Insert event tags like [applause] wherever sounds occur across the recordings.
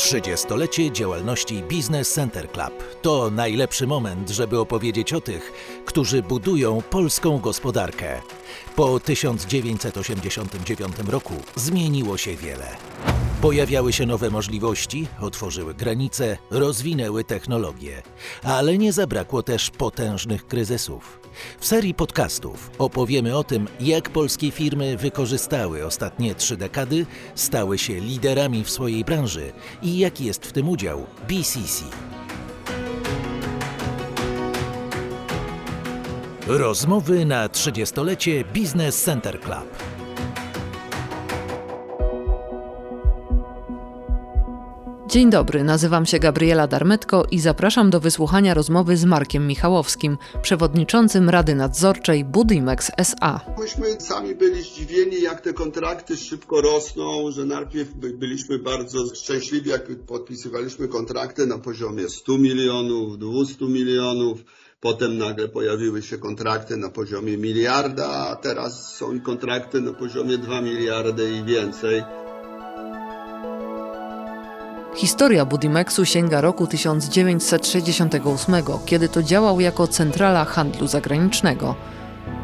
30-lecie działalności Business Center Club to najlepszy moment, żeby opowiedzieć o tych, którzy budują polską gospodarkę. Po 1989 roku zmieniło się wiele. Pojawiały się nowe możliwości, otworzyły granice, rozwinęły technologie, ale nie zabrakło też potężnych kryzysów. W serii podcastów opowiemy o tym, jak polskie firmy wykorzystały ostatnie trzy dekady, stały się liderami w swojej branży i jaki jest w tym udział BCC. Rozmowy na 30-lecie Business Center Club. Dzień dobry, nazywam się Gabriela Darmetko i zapraszam do wysłuchania rozmowy z Markiem Michałowskim, przewodniczącym Rady Nadzorczej Budimex SA. Myśmy sami byli zdziwieni, jak te kontrakty szybko rosną, że najpierw byliśmy bardzo szczęśliwi, jak podpisywaliśmy kontrakty na poziomie 100 milionów, 200 milionów. Potem nagle pojawiły się kontrakty na poziomie miliarda, a teraz są i kontrakty na poziomie 2 miliardy i więcej. Historia Budimexu sięga roku 1968, kiedy to działał jako centrala handlu zagranicznego.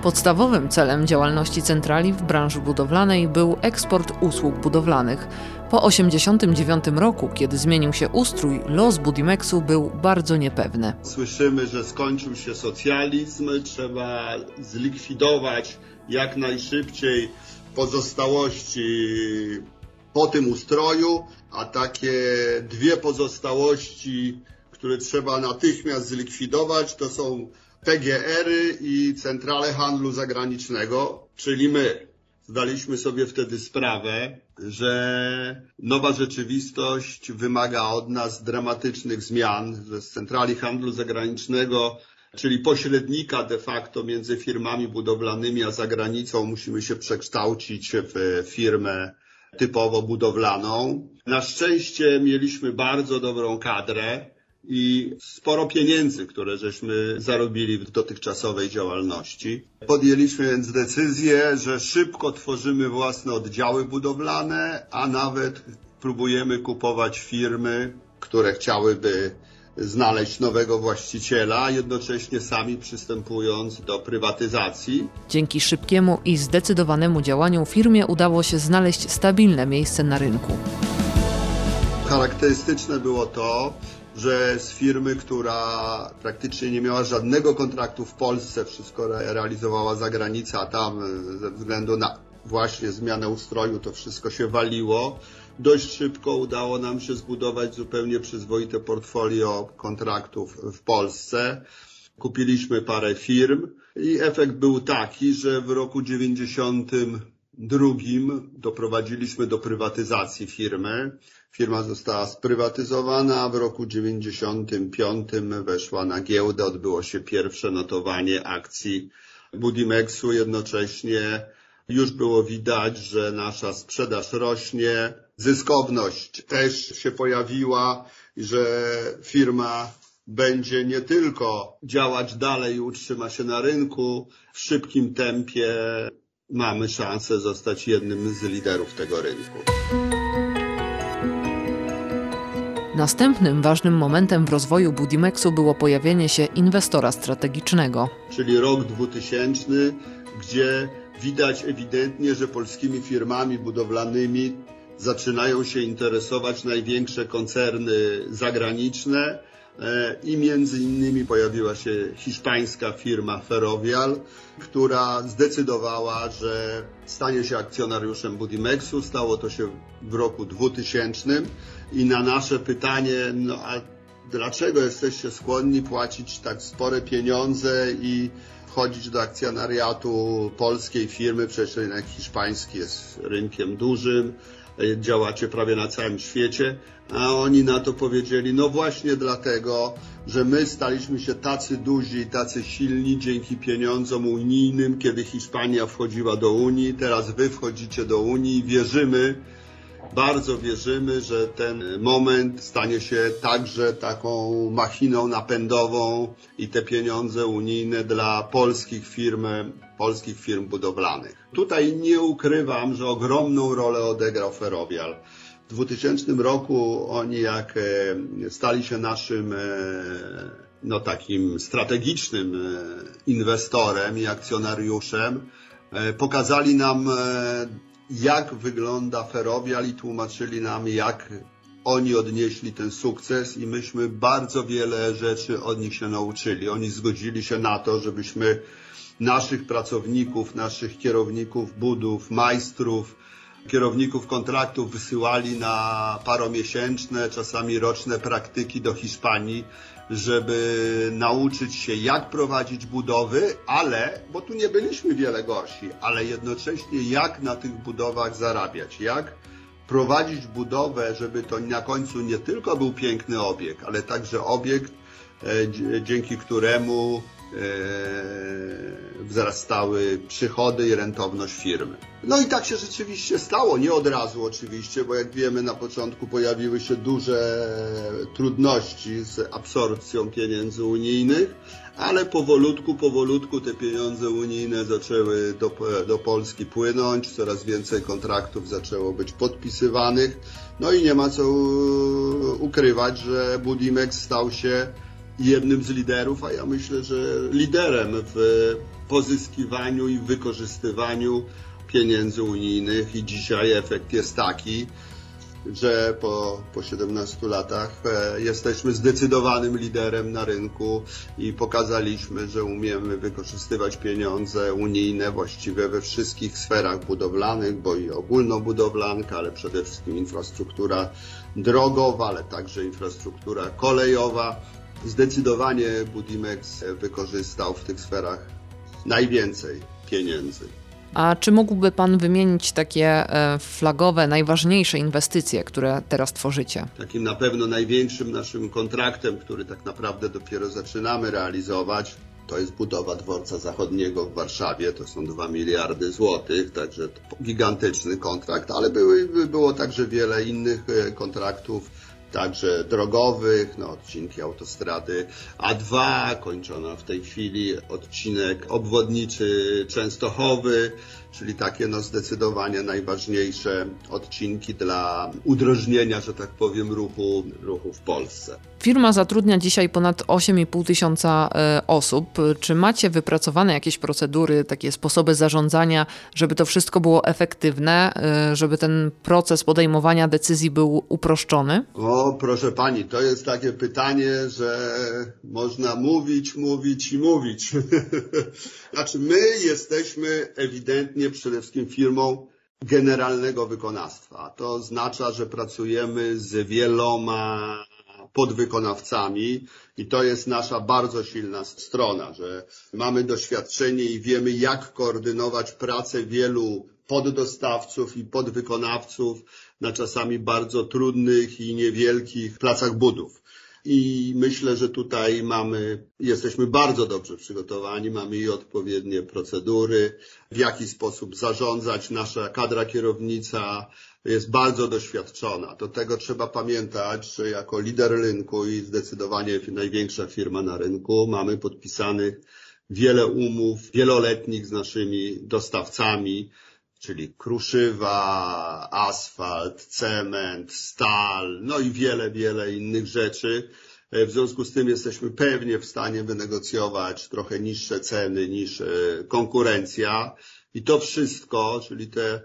Podstawowym celem działalności centrali w branży budowlanej był eksport usług budowlanych. Po 1989 roku, kiedy zmienił się ustrój, los Budimexu był bardzo niepewny. Słyszymy, że skończył się socjalizm, trzeba zlikwidować jak najszybciej pozostałości po tym ustroju, a takie dwie pozostałości, które trzeba natychmiast zlikwidować, to są PGR-y i centrale handlu zagranicznego, czyli my. Zdaliśmy sobie wtedy sprawę, że nowa rzeczywistość wymaga od nas dramatycznych zmian, że z centrali handlu zagranicznego czyli pośrednika de facto między firmami budowlanymi a zagranicą, musimy się przekształcić w firmę typowo budowlaną. Na szczęście mieliśmy bardzo dobrą kadrę i sporo pieniędzy, które żeśmy zarobili w dotychczasowej działalności. Podjęliśmy więc decyzję, że szybko tworzymy własne oddziały budowlane, a nawet próbujemy kupować firmy, które chciałyby znaleźć nowego właściciela, jednocześnie sami przystępując do prywatyzacji. Dzięki szybkiemu i zdecydowanemu działaniu firmie udało się znaleźć stabilne miejsce na rynku. Charakterystyczne było to, że z firmy, która praktycznie nie miała żadnego kontraktu w Polsce, wszystko realizowała za granicą, a tam ze względu na właśnie zmianę ustroju to wszystko się waliło dość szybko udało nam się zbudować zupełnie przyzwoite portfolio kontraktów w Polsce. Kupiliśmy parę firm i efekt był taki, że w roku 92 doprowadziliśmy do prywatyzacji firmy. Firma została sprywatyzowana, a w roku 95 weszła na giełdę, odbyło się pierwsze notowanie akcji Budimexu. Jednocześnie już było widać, że nasza sprzedaż rośnie, zyskowność też się pojawiła, że firma będzie nie tylko działać dalej i utrzyma się na rynku w szybkim tempie, mamy szansę zostać jednym z liderów tego rynku. Następnym ważnym momentem w rozwoju Budimexu było pojawienie się inwestora strategicznego. Czyli rok 2000, gdzie widać ewidentnie, że polskimi firmami budowlanymi zaczynają się interesować największe koncerny zagraniczne e, i między innymi pojawiła się hiszpańska firma Ferrovial, która zdecydowała, że stanie się akcjonariuszem Budimexu. Stało to się w roku 2000 i na nasze pytanie, no a dlaczego jesteście skłonni płacić tak spore pieniądze i wchodzić do akcjonariatu polskiej firmy, przecież rynek hiszpański jest rynkiem dużym, działacie prawie na całym świecie, a oni na to powiedzieli, no właśnie dlatego, że my staliśmy się tacy duzi tacy silni dzięki pieniądzom unijnym, kiedy Hiszpania wchodziła do Unii, teraz wy wchodzicie do Unii i wierzymy, bardzo wierzymy, że ten moment stanie się także taką machiną napędową i te pieniądze unijne dla polskich firm, polskich firm budowlanych. Tutaj nie ukrywam, że ogromną rolę odegrał Ferrovial. W 2000 roku oni jak e, stali się naszym e, no takim strategicznym e, inwestorem i akcjonariuszem, pokazali nam jak wygląda Ferrovial i tłumaczyli nam jak oni odnieśli ten sukces i myśmy bardzo wiele rzeczy od nich się nauczyli. Oni zgodzili się na to, żebyśmy naszych pracowników, naszych kierowników budów, majstrów, kierowników kontraktów wysyłali na paromiesięczne, czasami roczne praktyki do Hiszpanii, żeby nauczyć się jak prowadzić budowy, ale, bo tu nie byliśmy wiele gorsi, ale jednocześnie jak na tych budowach zarabiać, jak prowadzić budowę, żeby to na końcu nie tylko był piękny obiekt, ale także obiekt, e, dzięki któremu e, wzrastały przychody i rentowność firmy. No i tak się rzeczywiście stało, nie od razu oczywiście, bo jak wiemy na początku pojawiły się duże trudności z absorpcją pieniędzy unijnych, ale powolutku, powolutku te pieniądze unijne zaczęły do, do Polski płynąć, coraz więcej kontraktów zaczęło być podpisywanych, no i nie ma co ukrywać, że Budimex stał się jednym z liderów, a ja myślę, że liderem w pozyskiwaniu i wykorzystywaniu pieniędzy unijnych i dzisiaj efekt jest taki, że po, po 17 latach e, jesteśmy zdecydowanym liderem na rynku i pokazaliśmy, że umiemy wykorzystywać pieniądze unijne właściwie we wszystkich sferach budowlanych, bo i ogólnobudowlanka, ale przede wszystkim infrastruktura drogowa, ale także infrastruktura kolejowa. Zdecydowanie Budimex wykorzystał w tych sferach najwięcej pieniędzy. A czy mógłby Pan wymienić takie e, flagowe, najważniejsze inwestycje, które teraz tworzycie? Takim na pewno największym naszym kontraktem, który tak naprawdę dopiero zaczynamy realizować, to jest budowa dworca zachodniego w Warszawie. To są 2 miliardy złotych, także gigantyczny kontrakt, ale były, było także wiele innych e, kontraktów także drogowych, no, odcinki autostrady A2, kończona w tej chwili odcinek obwodniczy Częstochowy, czyli takie no zdecydowanie najważniejsze odcinki dla udrożnienia, że tak powiem, ruchu, ruchu w Polsce. Firma zatrudnia dzisiaj ponad 8,5 tysiąca e, osób. Czy macie wypracowane jakieś procedury, takie sposoby zarządzania, żeby to wszystko było efektywne, e, żeby ten proces podejmowania decyzji był uproszczony? O, proszę pani, to jest takie pytanie, że można mówić, mówić i mówić. [laughs] znaczy, my jesteśmy ewidentnie przede wszystkim firmą generalnego wykonawstwa. To oznacza, że pracujemy z wieloma podwykonawcami i to jest nasza bardzo silna strona, że mamy doświadczenie i wiemy jak koordynować pracę wielu poddostawców i podwykonawców na czasami bardzo trudnych i niewielkich placach budów. I myślę, że tutaj mamy, jesteśmy bardzo dobrze przygotowani, mamy i odpowiednie procedury, w jaki sposób zarządzać. Nasza kadra kierownica jest bardzo doświadczona. Do tego trzeba pamiętać, że jako lider rynku i zdecydowanie największa firma na rynku mamy podpisanych wiele umów wieloletnich z naszymi dostawcami, czyli kruszywa, asfalt, cement, stal, no i wiele, wiele innych rzeczy. W związku z tym jesteśmy pewnie w stanie wynegocjować trochę niższe ceny niż e, konkurencja. I to wszystko, czyli te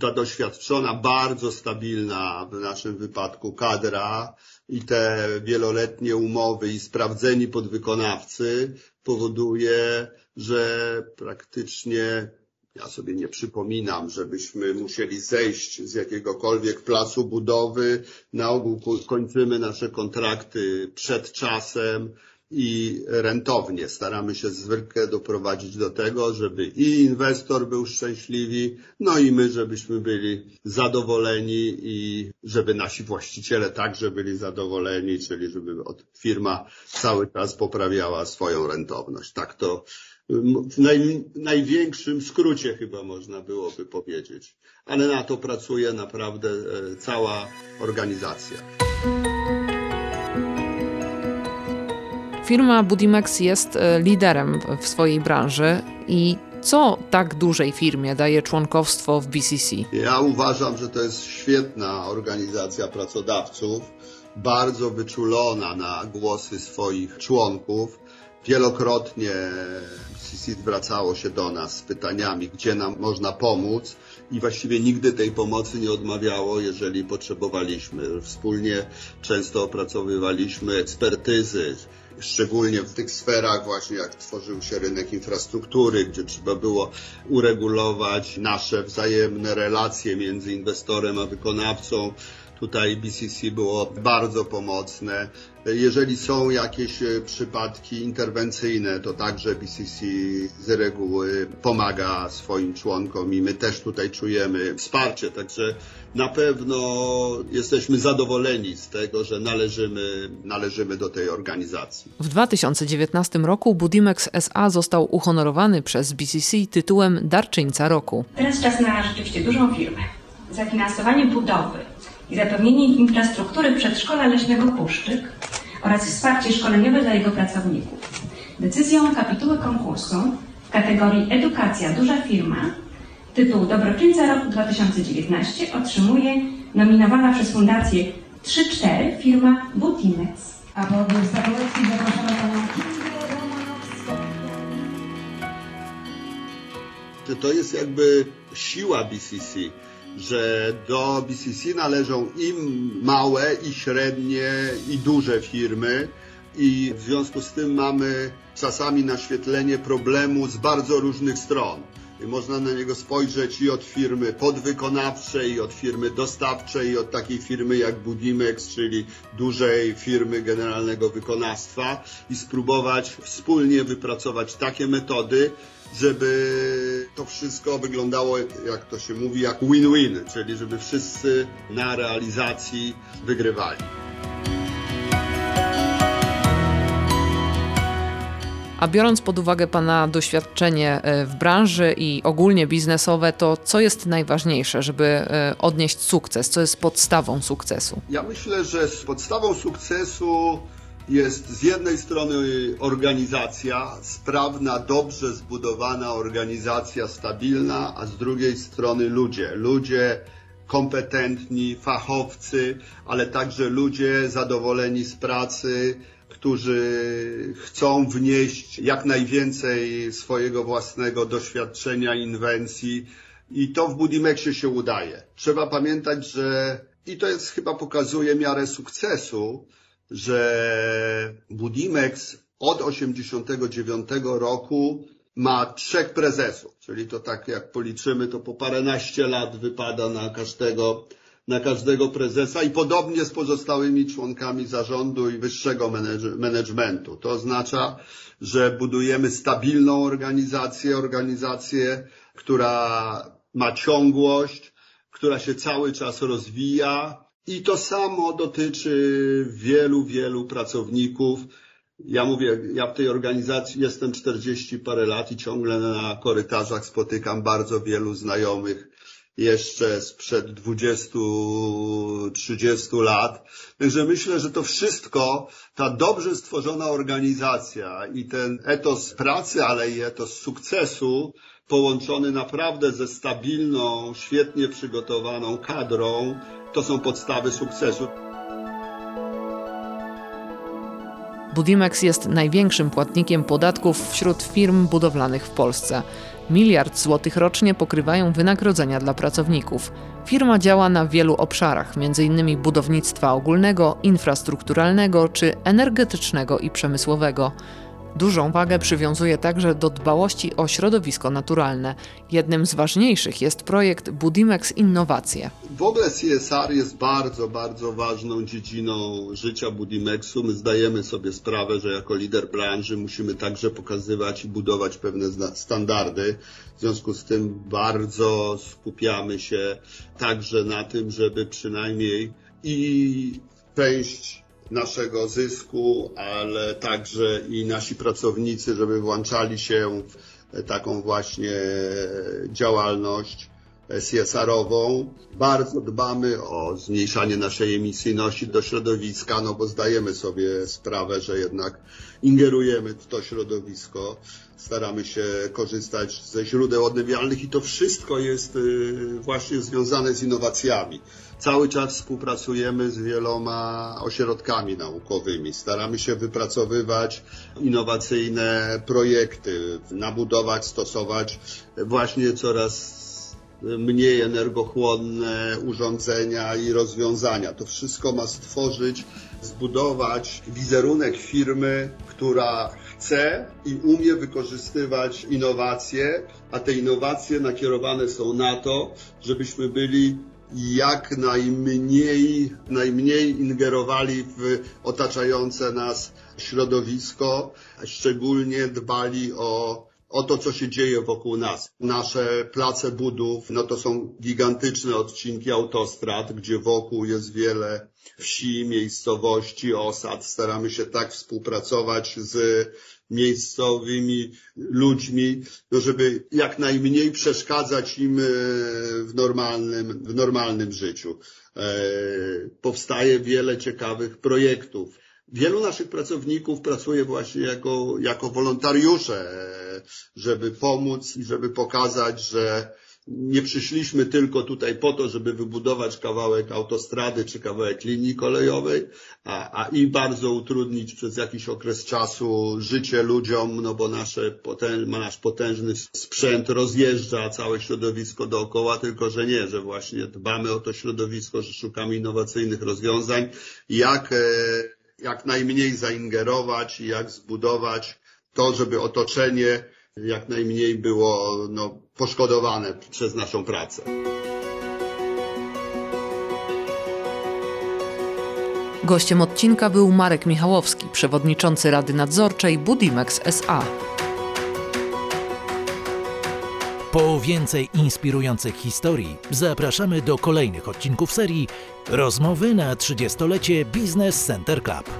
ta doświadczona, bardzo stabilna w naszym wypadku kadra i te wieloletnie umowy i sprawdzeni podwykonawcy powoduje, że praktycznie ja sobie nie przypominam, żebyśmy musieli zejść z jakiegokolwiek placu budowy. Na ogół kończymy nasze kontrakty przed czasem i rentownie. Staramy się zwykle doprowadzić do tego, żeby i inwestor był szczęśliwy, no i my, żebyśmy byli zadowoleni i żeby nasi właściciele także byli zadowoleni, czyli żeby firma cały czas poprawiała swoją rentowność. Tak to w naj, największym skrócie chyba można byłoby powiedzieć. Ale na to pracuje naprawdę e, cała organizacja. Firma Budimex jest e, liderem w swojej branży i Co tak dużej firmie daje członkowstwo w BCC? Ja uważam, że to jest świetna organizacja pracodawców, bardzo wyczulona na głosy swoich członków. Wielokrotnie BCC zwracało się do nas z pytaniami, gdzie nam można pomóc i właściwie nigdy tej pomocy nie odmawiało, jeżeli potrzebowaliśmy. Wspólnie często opracowywaliśmy ekspertyzy, szczególnie w tych sferach właśnie jak tworzył się rynek infrastruktury, gdzie trzeba było uregulować nasze wzajemne relacje między inwestorem a wykonawcą. Tutaj BCC było bardzo pomocne. Jeżeli są jakieś e, przypadki interwencyjne, to także BCC z reguły pomaga swoim członkom i my też tutaj czujemy wsparcie. Także na pewno jesteśmy zadowoleni z tego, że należymy, należymy do tej organizacji. W 2019 roku Budimex SA został uhonorowany przez BCC tytułem Darczyńca Roku. Teraz czas na rzeczywiście dużą firmę. Zafinansowanie budowy i zapewnienie infrastruktury przedszkola leśnego Puszczyk oraz wsparcie szkoleniowe dla jego pracowników. Decyzją kapituły konkursu w kategorii Edukacja Duża Firma tytuł Dobroczyńca roku 2019 otrzymuje nominowana przez Fundację 3-4 firma Butimex. A po statuetki zapraszamy panią że to jest jakby siła BCC, że do BCC należą i małe, i średnie, i duże firmy. I w związku z tym mamy czasami naświetlenie problemu z bardzo różnych stron. I można na niego spojrzeć i od firmy podwykonawczej, i od firmy dostawczej, i od takiej firmy jak Budimex, czyli dużej firmy generalnego wykonawstwa i spróbować wspólnie wypracować takie metody, żeby to wszystko wyglądało, jak to się mówi, jak win-win, czyli żeby wszyscy na realizacji wygrywali. A biorąc pod uwagę Pana doświadczenie e, w branży i ogólnie biznesowe, to co jest najważniejsze, żeby e, odnieść sukces? Co jest podstawą sukcesu? Ja myślę, że z podstawą sukcesu jest z jednej strony organizacja, sprawna, dobrze zbudowana organizacja, stabilna, a z drugiej strony ludzie. Ludzie kompetentni, fachowcy, ale także ludzie zadowoleni z pracy, którzy chcą wnieść jak najwięcej swojego własnego doświadczenia, inwencji i to w Budimexie się udaje. Trzeba pamiętać, że i to jest chyba pokazuje miarę sukcesu, że Budimex od 89 roku ma trzech prezesów, czyli to tak jak policzymy, to po paręnaście lat wypada na każdego, na każdego prezesa i podobnie z pozostałymi członkami zarządu i wyższego managementu. To oznacza, że budujemy stabilną organizację, organizację, która ma ciągłość, która się cały czas rozwija, i to samo dotyczy wielu, wielu pracowników. Ja mówię, ja w tej organizacji jestem 40 parę lat i ciągle na korytarzach spotykam bardzo wielu znajomych jeszcze sprzed 20-30 lat. Także myślę, że to wszystko, ta dobrze stworzona organizacja i ten etos pracy, ale i etos sukcesu, połączony naprawdę ze stabilną, świetnie przygotowaną kadrą, to są podstawy sukcesu. Budimex jest największym płatnikiem podatków wśród firm budowlanych w Polsce. Miliard złotych rocznie pokrywają wynagrodzenia dla pracowników. Firma działa na wielu obszarach, m.in. budownictwa ogólnego, infrastrukturalnego czy energetycznego i przemysłowego. Dużą wagę przywiązuje także do dbałości o środowisko naturalne. Jednym z ważniejszych jest projekt Budimex Innowacje. W ogóle CSR jest bardzo, bardzo ważną dziedziną życia Budimexu. My zdajemy sobie sprawę, że jako lider branży musimy także pokazywać i budować pewne standardy. W związku z tym bardzo skupiamy się także na tym, żeby przynajmniej i część naszego zysku, ale także i nasi pracownicy, żeby włączali się w taką właśnie działalność CSR-ową. Bardzo dbamy o zmniejszanie naszej emisyjności do środowiska, no bo zdajemy sobie sprawę, że jednak ingerujemy w to środowisko. Staramy się korzystać ze źródeł odnawialnych i to wszystko jest y, właśnie związane z innowacjami. Cały czas współpracujemy z wieloma ośrodkami naukowymi. Staramy się wypracowywać innowacyjne projekty, nabudować, stosować właśnie coraz mniej energochłonne urządzenia i rozwiązania. To wszystko ma stworzyć, zbudować wizerunek firmy, która chce i umie wykorzystywać innowacje, a te innowacje nakierowane są na to, żebyśmy byli jak najmniej, najmniej ingerowali w otaczające nas środowisko, szczególnie dbali o o to, co się dzieje wokół nas. Nasze place budów, no to są gigantyczne odcinki autostrad, gdzie wokół jest wiele wsi, miejscowości, osad. Staramy się tak współpracować z miejscowymi ludźmi, no żeby jak najmniej przeszkadzać im e, w normalnym, w normalnym życiu. E, powstaje wiele ciekawych projektów. Wielu naszych pracowników pracuje właśnie jako, jako wolontariusze, żeby pomóc i żeby pokazać, że nie przyszliśmy tylko tutaj po to, żeby wybudować kawałek autostrady czy kawałek linii kolejowej, a, a i bardzo utrudnić przez jakiś okres czasu życie ludziom, no bo nasze potęż, nasz potężny sprzęt rozjeżdża całe środowisko dookoła, tylko że nie, że właśnie dbamy o to środowisko, że szukamy innowacyjnych rozwiązań, jak e, jak najmniej zaingerować i jak zbudować to, żeby otoczenie jak najmniej było no, poszkodowane przez naszą pracę. Gościem odcinka był Marek Michałowski, przewodniczący Rady Nadzorczej Budimex SA. Po więcej inspirujących historii zapraszamy do kolejnych odcinków serii Rozmowy na 30-lecie Business Center Club.